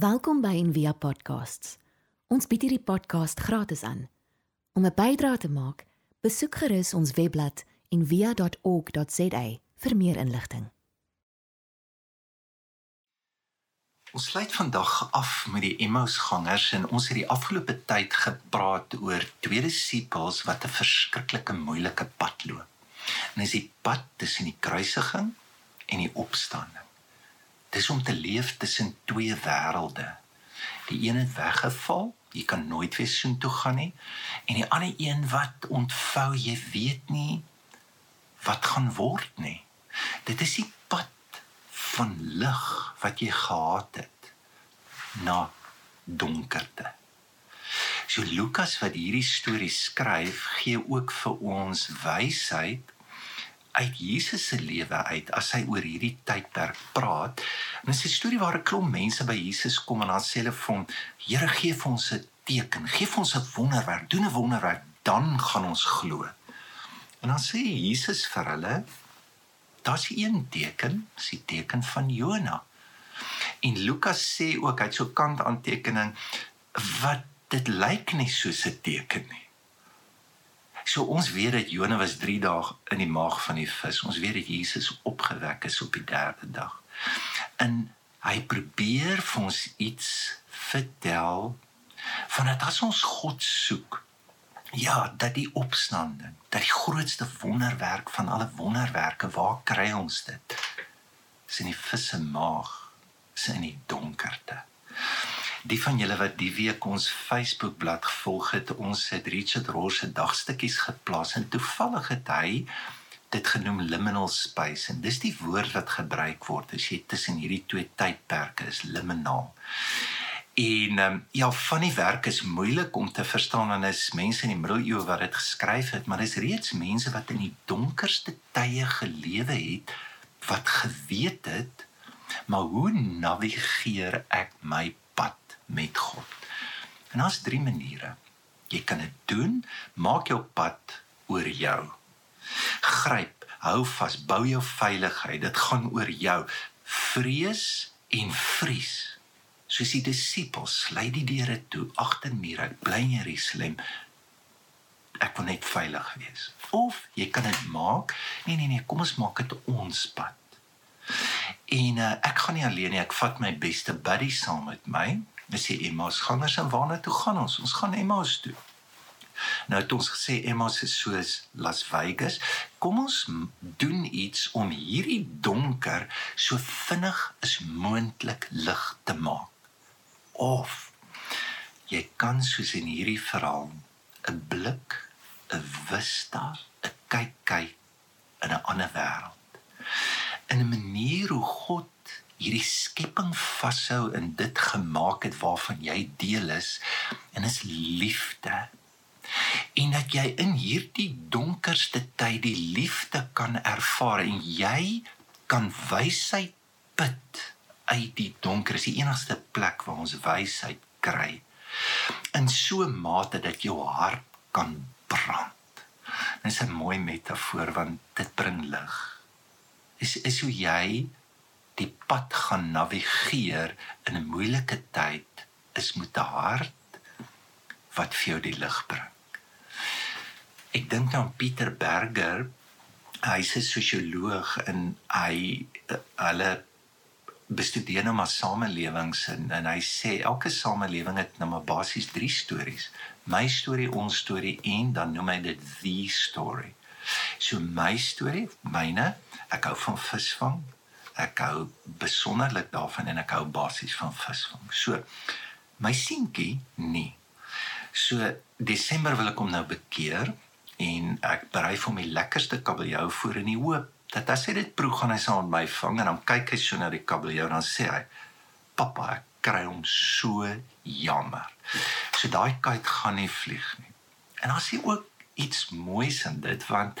Welkom by Envia Podcasts. Ons bied hierdie podcast gratis aan. Om 'n bydrae te maak, besoek gerus ons webblad en via.org.za vir meer inligting. Ons sluit vandag af met die Emmausgangers en ons het die afgelope tyd gepraat oor twee disippels wat 'n verskriklike moeilike pad loop. En dis die pad tussen die kruisiging en die opstanding. Dis om te leef tussen twee wêrelde. Die een het weggeval, jy kan nooit weer soontoe gaan nie, en die ander een wat ontvou, jy weet nie wat gaan word nie. Dit is die pad van lig wat jy gehad het na donkerte. So Lukas wat hierdie storie skryf, gee ook vir ons wysheid uit Jesus se lewe uit as hy oor hierdie tydperk praat. En dit is 'n storie waar 'n klomp mense by Jesus kom en dan sê hulle vir hom: "Here, gee vir ons 'n teken, gee vir ons 'n wonderwerk, doen 'n wonderwerk, dan gaan ons glo." En dan sê Jesus vir hulle: "Daar's een teken, dis die teken van Jona." En Lukas sê ook hy het so kant aantekening wat dit lyk nie soos 'n teken nie. So ons weet dat Jona was 3 dae in die maag van die vis. Ons weet dat Jesus opgewek is op die 3de dag. En hy probeer vir ons iets vertel van dat as ons God soek, ja, dat die opstanding, dat die grootste wonderwerk van alle wonderwerke, waar kry ons dit? Dis in die vis se maag, is in die donkerte. Die van julle wat die week ons Facebookblad gevolg het, ons het Richard Rohr se dagstukkies geplaas en toevallig het hy dit genoem liminal space en dis die woord wat gebruik word as jy tussen hierdie twee tydperke is liminal. En um, ja, van die werk is moeilik om te verstaan en is mense in die middeleeue wat dit geskryf het, maar dis reeds mense wat in die donkerste tye gelewe het wat geweet het maar hoe navigeer ek my met God. En daar's drie maniere. Jy kan dit doen, maak jou pad oor jou. Gryp, hou vas, bou jou veiligheid. Dit gaan oor jou. Vrees en vries. Soos die disippels, lei die deure toe agter mure, bly in Jerusalem. Ek wil net veilig wees. Of jy kan dit maak. Nee nee nee, kom ons maak dit ons pad. En uh, ek gaan nie alleen nie, ek vat my beste buddy saam met my. Dis die Emmaus gangers en waarna toe gaan ons? Ons gaan Emmaus toe. Nou het ons gesê Emmaus is soos Las Vegas. Kom ons doen iets om hierdie donker so vinnig as moontlik lig te maak. Of jy kan soos in hierdie verhaal 'n blik, 'n vista, 'n kyk kyk in 'n ander wêreld. In 'n manier hoe God hierdie skepping vashou en dit gemaak het waarvan jy deel is en is liefde. En dat jy in hierdie donkerste tyd die liefde kan ervaar en jy kan wysheid put uit die donker. Dis die enigste plek waar ons wysheid kry. In so 'n mate dat jou hart kan brand. Dis 'n mooi metafoor want dit bring lig. Is is hoe jy die pad gaan navigeer in 'n moeilike tyd is met 'n hart wat vir jou die lig bring. Ek dink aan Pieter Berger. Hy's 'n sosioloog en hy hulle bestudeer nou maar samelewings en en hy sê elke samelewing het nou maar basies drie stories. My storie, ons storie en dan noem hy dit the story. So my storie, myne, ek hou van visvang, ek hou besonderlik daarvan en ek hou basies van visvang. So my seentjie nie. So Desember wil ek hom nou bekeer en ek berei vir hom die lekkerste kabeljou voor in die hoop dat as hy dit proe gaan hy saam met my vang en dan kyk hy so na die kabeljou en dan sê hy pappa ek kry hom so jammer. So daai kite gaan nie vlieg nie. En dan sien ook iets moois in dit want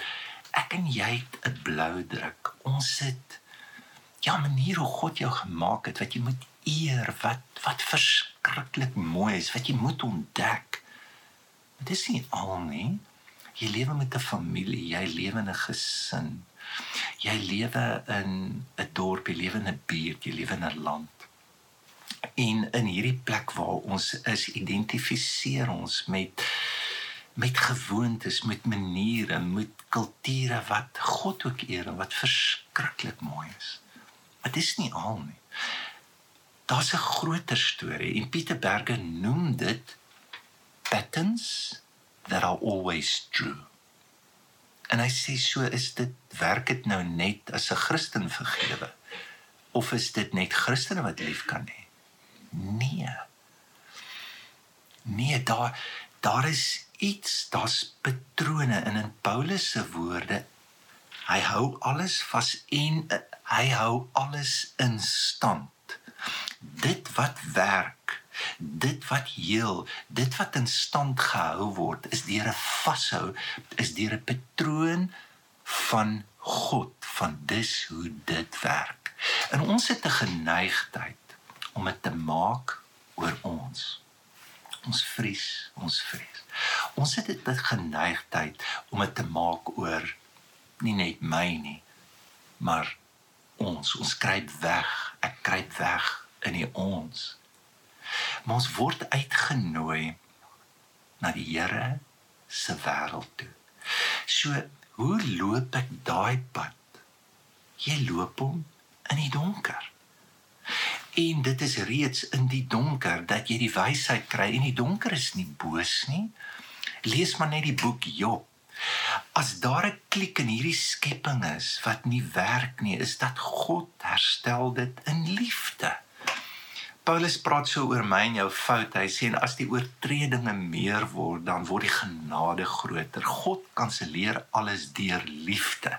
ek en jy het 'n blou druk. Ons sit ja manier hoe God jou gemaak het wat jy moet eer wat wat verskriklik mooi is wat jy moet ontdek. Dit is nie al nie. Jy lewe met 'n familie jy lewe in 'n gesin. Jy lewe in 'n dorp jy lewe in 'n buurt jy lewe in 'n land. En in hierdie plek waar ons is, identifiseer ons met met gewoontes, met maniere, met kulture wat God ook eer en wat verskriklik mooi is. Dit is nie al nie. Daar's 'n groter storie en Pieter Berger noem dit patterns that are always true. En hy sê so is dit werk dit nou net as 'n Christen vergewe of is dit net Christene wat lief kan hê? Nee. Nee, daar daar is iets, daar's patrone in in Paulus se woorde. Hy hou alles vas en uh, hy hou alles in stand. Dit wat werk, dit wat heel, dit wat in stand gehou word, is deur 'n vashou, is deur 'n patroon van God, van dis hoe dit werk. En ons het 'n geneigtheid om dit te maak oor ons. Ons vries, ons vries. Ons het dit geneigtheid om dit te maak oor nie net my nie, maar ons. Ons kruip weg. Ek kruip weg in die ons. Maar ons word uitgenooi na die Here se wêreld toe. So, hoe loop ek daai pad? Jy loop hom in die donker. En dit is reeds in die donker dat jy die wysheid kry en die donker is nie boos nie. Lees maar net die boek Job. As daar 'n klik in hierdie skepping is wat nie werk nie, is dat God herstel dit in liefde. Paulus praat so oor my en jou fout. Hy sê en as die oortredinge meer word, dan word die genade groter. God kanselleer alles deur liefde.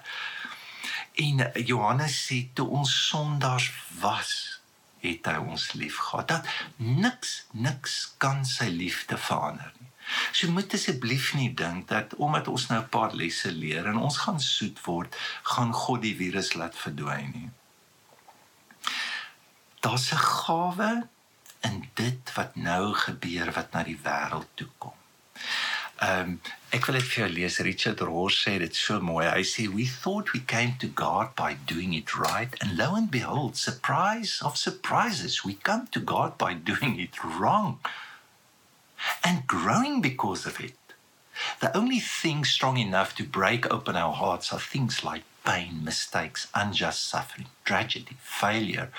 En Johannes sê toe ons sondaars was, het hy ons liefgehad. Dat niks niks kan sy liefde verander nie. So moet asseblief nie dink dat omdat ons nou 'n paar lesse leer en ons gaan soet word, gaan God die virus laat verdwyn nie. Daar's 'n gawe in dit wat nou gebeur wat na die wêreld toe kom. Ehm um, ek wil dit vir jou lees. Richard Rohr sê dit so mooi. Hy sê we thought we came to God by doing it right and lo and behold, surprise of surprises, we come to God by doing it wrong. And growing because of it. The only thing strong enough to break open our hearts are things like pain, mistakes, unjust suffering, tragedy, failure,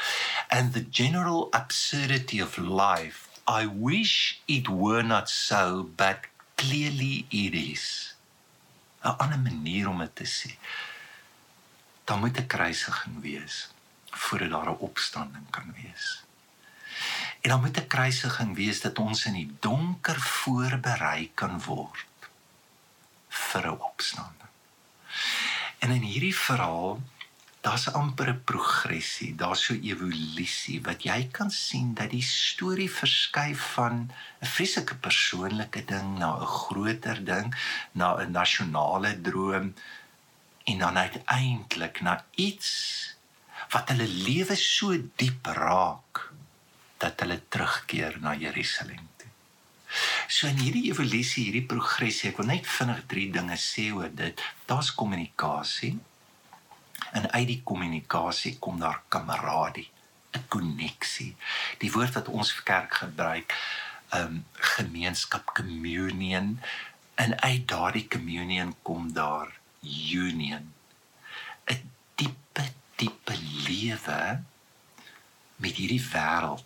and the general absurdity of life. I wish it were not so, but clearly it is 'n ander manier om dit te sê. Daar moet 'n kruisiging wees voordat daar 'n opstanding kan wees. En dan moet 'n kruisiging wees dat ons in die donker voorberei kan word vir 'n opstanding. En in hierdie verhaal daar's amper 'n progressie, daar's so evolusie wat jy kan sien dat die storie verskuif van 'n fisieke persoonlike ding na 'n groter ding, na 'n nasionale droom en dan uiteindelik na iets wat hulle lewe so diep raak dat hulle terugkeer na Jerusalem. So in hierdie evolusie, hierdie progressie, ek wil net vinnig drie dinge sê oor dit. Daar's kommunikasie, En uit die kommunikasie kom daar kameradie, 'n koneksie. Die woord wat ons vir kerk gebruik, um, gemeenskap, communion. En uit daardie communion kom daar union. 'n diepe, diepe lewe met hierdie wêreld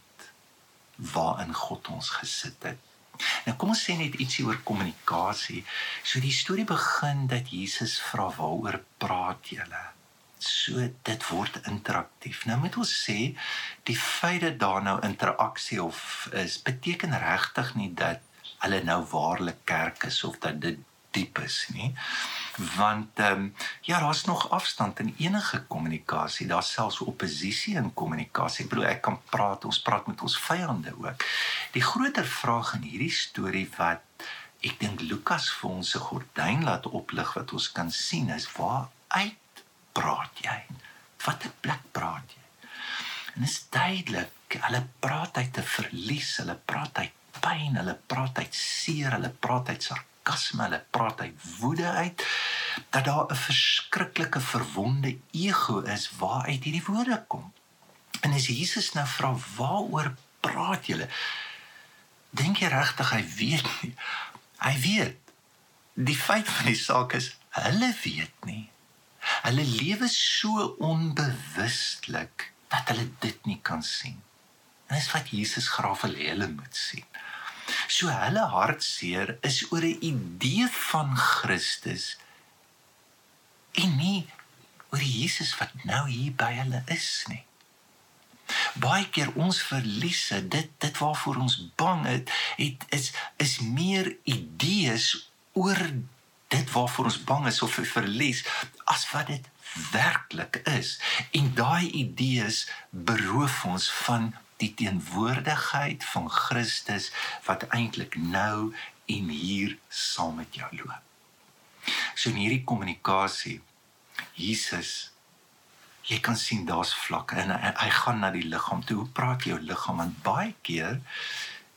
waarin God ons gesit het. Nou kom ons sê net ietsie oor kommunikasie. So die storie begin dat Jesus vra waaroor praat julle? So dit word interaktief. Nou moet ons sê die feit dat daar nou interaksie of is beteken regtig nie dat hulle nou waarlik kerk is of dat dit diep is nie. Want ehm um, ja, daar's nog afstand in enige kommunikasie. Daar's selfs oppositie in kommunikasie. Ek bedoel ek kan praat, ons praat met ons vyande ook. Die groter vraag in hierdie storie wat ek dink Lukas vir ons se gordyn laat oplig wat ons kan sien is waar uit praat jy? Watter plek praat jy? En dit is duidelik, hulle praat uit 'n verlies, hulle praat uit pyn, hulle praat uit seer, hulle praat uit sarkasme, hulle praat uit woede uit dat daar 'n verskriklike verwonde ego is waaruit hierdie woorde kom. En as Jesus nou vra waaroor praat julle? Dink jy regtig hy weet nie? Hy weet. Die feit van die saak is hulle weet nie. Hulle lewe so onbewustelik dat hulle dit nie kan sien. En dis wat Jesus graag wil hê hulle moet sien. So hulle hartseer is oor 'n idee van Christus en nie oor Jesus wat nou hier by hulle is nie. Baie keer ons verliese dit dit waarvoor ons bang het, het is is meer idees oor dit waarvoor ons bang is of verlies as wat dit werklik is. En daai idees beroof ons van die teenwoordigheid van Christus wat eintlik nou en hier saam met jou loop. So in hierdie kommunikasie Jesus jy kan sien daar's vlakke en hy, hy gaan na die liggaam toe. Hoe praat jou liggaam? Want baie keer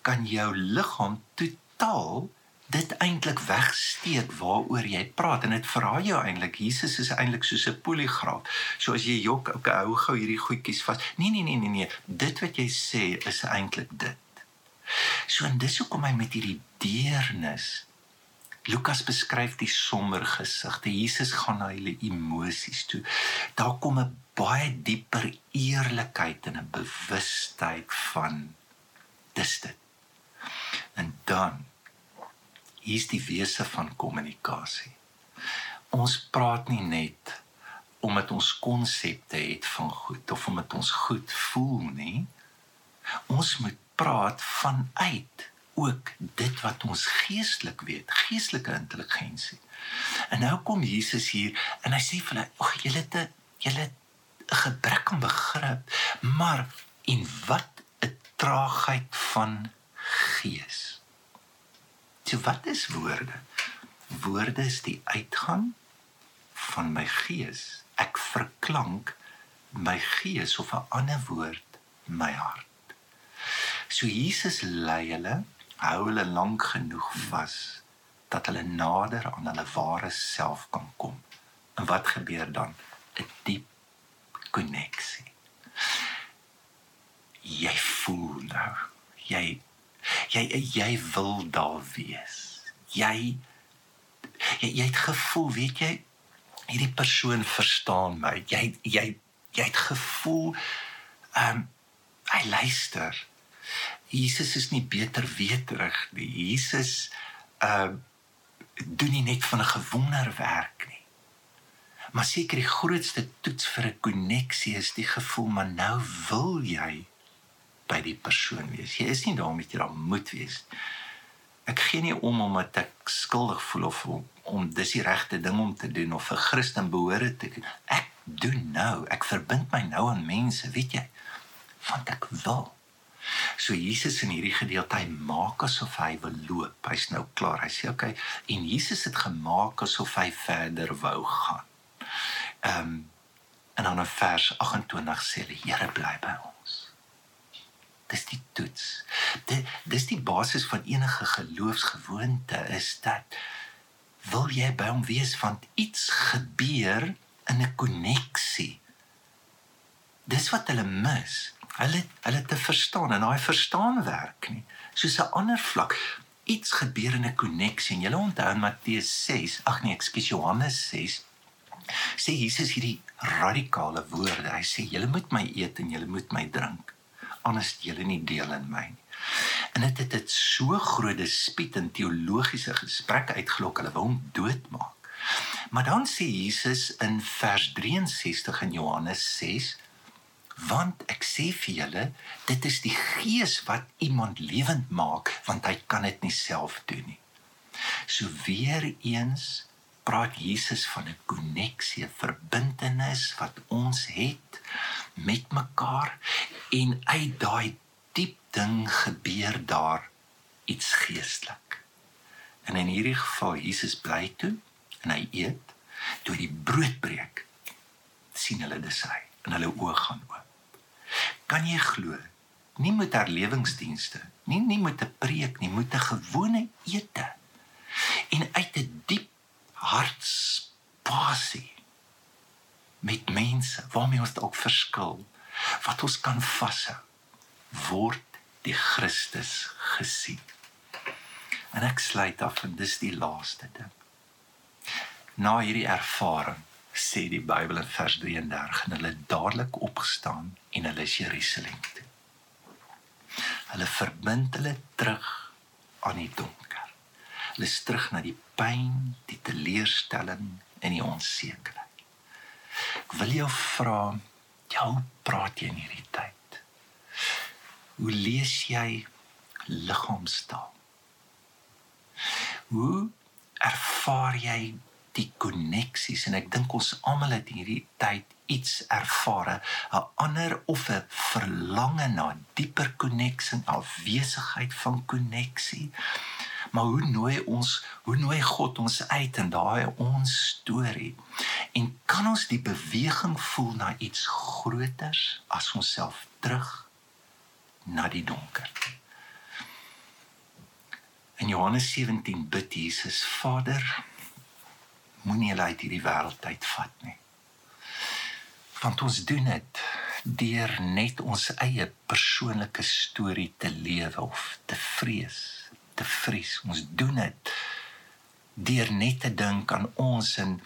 kan jou liggaam totaal dit eintlik wegsteek waaroor jy praat en dit vra jou eintlik Jesus is eintlik soos 'n poligraaf. So as jy jok, okay, hou gou hierdie goedjies vas. Nee nee nee nee nee, dit wat jy sê is eintlik dit. So en dis hoekom hy met hierdie deernis Lukas beskryf die somber gesigte. Jesus gaan na hulle emosies toe. Daar kom 'n baie dieper eerlikheid en 'n bewustheid van dis dit. En dan hier's die wese van kommunikasie. Ons praat nie net omdat ons konsepte het van goed of omdat ons goed voel nie. Ons moet praat vanuit ook dit wat ons geestelik weet, geestelike intelligensie. En nou kom Jesus hier en hy sê vir hulle, "Ag, julle het 'n julle het 'n gebrek aan begrip, maar en wat 'n traagheid van gees." So wat is woorde? Woorde is die uitgang van my gees. Ek verklank my gees of 'n ander woord my hart. So Jesus lei hulle hou hulle lank genoeg vas dat hulle nader aan hulle ware self kan kom. En wat gebeur dan? 'n Diep koneksie. Jy voel nou, jy jy jy wil daar wees. Jy jy, jy het gevoel, weet jy, hierdie persoon verstaan my. Jy jy jy het gevoel ehm um, hy luister. Jesus is nie beter weterig nie. Jesus uh doen nie net van 'n gewonder werk nie. Maar seker die grootste toets vir 'n koneksie is die gevoel maar nou wil jy by die persoon wees. Jy is nie daar om jy daar moet wees. Ek gee nie om omdat ek skuldig voel of om, om dis die regte ding om te doen of 'n Christen behoort te doen. Ek doen nou. Ek verbind my nou aan mense, weet jy? Want ek wil. So Jesus in hierdie gedeelte hy maak asof hy wil loop. Hy's nou klaar. Hy sê okay en Jesus het gemaak asof hy verder wou gaan. Ehm um, en dan in vers 28 sê hy Here bly by ons. Dis die toets. Dit dis die basis van enige geloofsgewoonte is dat wil jy by hom wees want iets gebeur in 'n koneksie. Dis wat hulle mis. Hulle hulle te verstaan en daai verstaan werk nie. Soos 'n ander vlak iets gebeur in 'n koneksie. En jy onthou in Matteus 6 ag nee ekskuus Johannes 6 sê Jesus hierdie radikale woorde. Hy sê julle moet my eet en julle moet my drink anders julle nie deel in my. Nie en dit het dit so groot dispuut en teologiese gesprekke uitgelok hulle wou hom doodmaak. Maar dan sê Jesus in vers 63 in Johannes 6 want ek sê vir julle dit is die gees wat iemand lewend maak want hy kan dit nie self doen nie. So weer eens praat Jesus van 'n koneksie 'n verbintenis wat ons het met mekaar en uit daai diep ding gebeur daar iets geestelik en in hierdie geval Jesus bly toe en hy eet toe die brood breek sien hulle dis hy en hulle oë gaan oop kan jy glo? Nie met herlewingsdienste, nie nie met 'n preek nie, met 'n gewone ete. En uit 'n diep hartspasie met mense waarmee ons dalk verskil, wat ons kan vashou, word die Christus gesien. En ek sluit af en dis die laaste ding. Na hierdie ervaring sê die Bybel in vers 33 en hulle dadelik opgestaan en hulle is Jerusalem toe. Hulle verbind hulle terug aan die donker. Hulle is terug na die pyn, die teleurstelling en die onsekerheid. Ek wil jou vra, jou praat jy in hierdie tyd? Hoe lees jy liggaamstaal? Hoe ervaar jy die koneksies en ek dink ons almal het hierdie tyd iets ervare 'n ander of 'n verlange na dieper koneksie, afwesigheid van koneksie. Maar hoe nooi ons, hoe nooi God ons uit in daai ons storie? En kan ons die beweging voel na iets groters as onsself terug na die donker? In Johannes 17 bid Jesus: Vader, moenie hulle uit hierdie wêreld uitvat nie. Want ons doen dit deur net ons eie persoonlike storie te lewe of te vrees, te vries. Ons doen dit deur net te dink aan ons en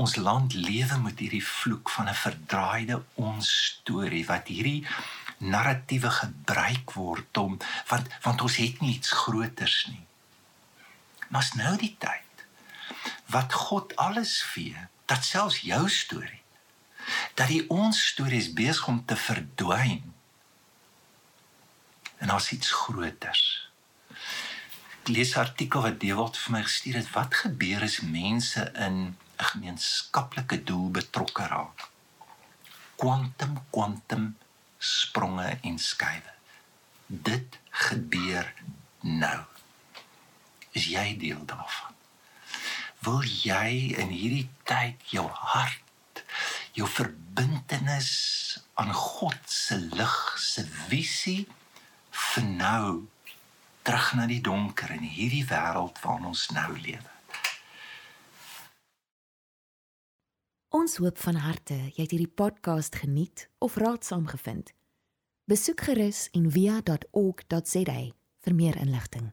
ons land lewe met hierdie vloek van 'n verdraaide ons storie wat hierdie narratiewe gebruik word om want want ons het nie iets groters nie. Maar nou die tyd wat God alles vee, dat selfs jou storie dat die ons stories besig om te verdwyn. En as iets groters. Lees 'n artikel wat Dewald vir my gestuur het. Wat gebeur as mense in 'n gemeenskaplike doel betrokke raak? Quantum quantum spronge en skuwe. Dit gebeur nou is jy deel daarvan. Wil jy in hierdie tyd jou hart, jou verbintenis aan God se lig se visie vir nou terug na die donker in hierdie wêreld waarin ons nou lewe. Ons hoop van harte jy het hierdie podcast geniet of raadsaam gevind. Besoek gerus en via.ok.za vir meer inligting.